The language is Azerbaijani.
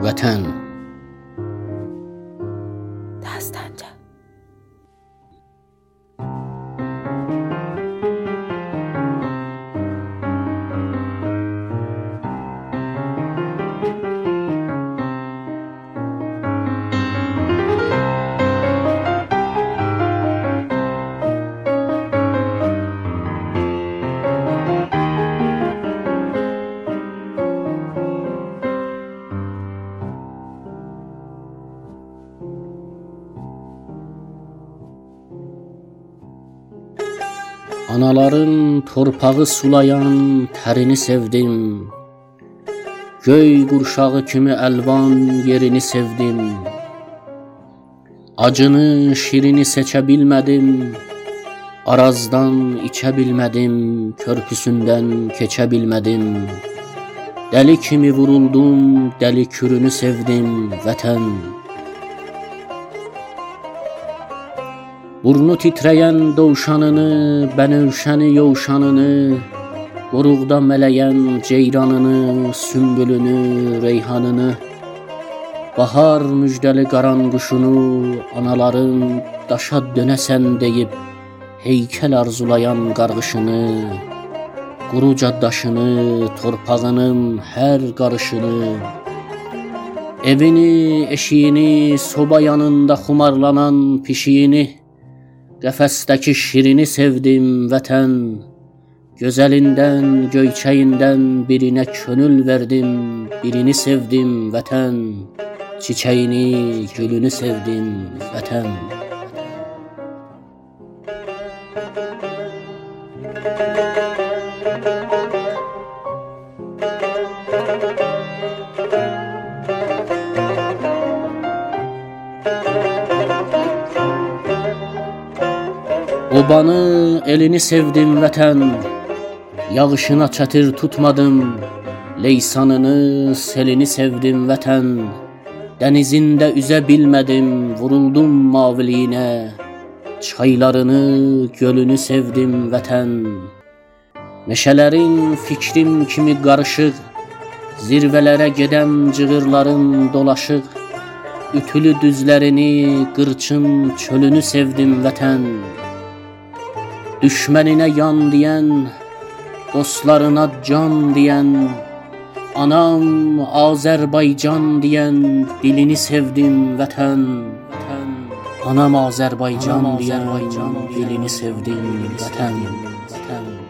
vətən Anaların torpağı sulayan tərini sevdim. Göy qurşağı kimi əlvan yerini sevdim. Acını, şirini seçə bilmədim. Arazdan içə bilmədim, körpüsündən keçə bilmədim. Dəli kimi vuruldum, dəli kürünü sevdim, vətən. Burnu titrəyən dovşanını, bənövşəni yovşanını, qoruqda mələyən ceyranını, sümbülünü, reyhanını, bahar müjdəli qaranquşunu, anaların daşa dönəsən deyib heykəl arzulayan qarğışını, quru caddaşını, torpağının hər qarışını, evini, eşiyini, soba yanında xumarlanan pişiyini, Qəfəsdəki şirini sevdim vətən. Gözəlindən, göyçəyindən birinə könül verdim, birini sevdim vətən. Çiçəyini, gülünü sevdim vətən. Obanı, elini sevdim vətən. Yağışına çətir tutmadım. Leysanını, selini sevdim vətən. Dənizində üzə bilmədim, vuruldum maviliyinə. Çaylarını, gölünü sevdim vətən. Meşələrin fikrim kimi qarışıq, zirvələrə gedən cığırların dolaşıq. Ütülü düzlərini, qırçın çölünü sevdim vətən. Düşməninə yan deyən, dostlarına can deyən, anam Azərbaycan deyən dilini sevdim vətən. vətən. Anam Azərbaycan deyən dilini sevdim vətən. vətən.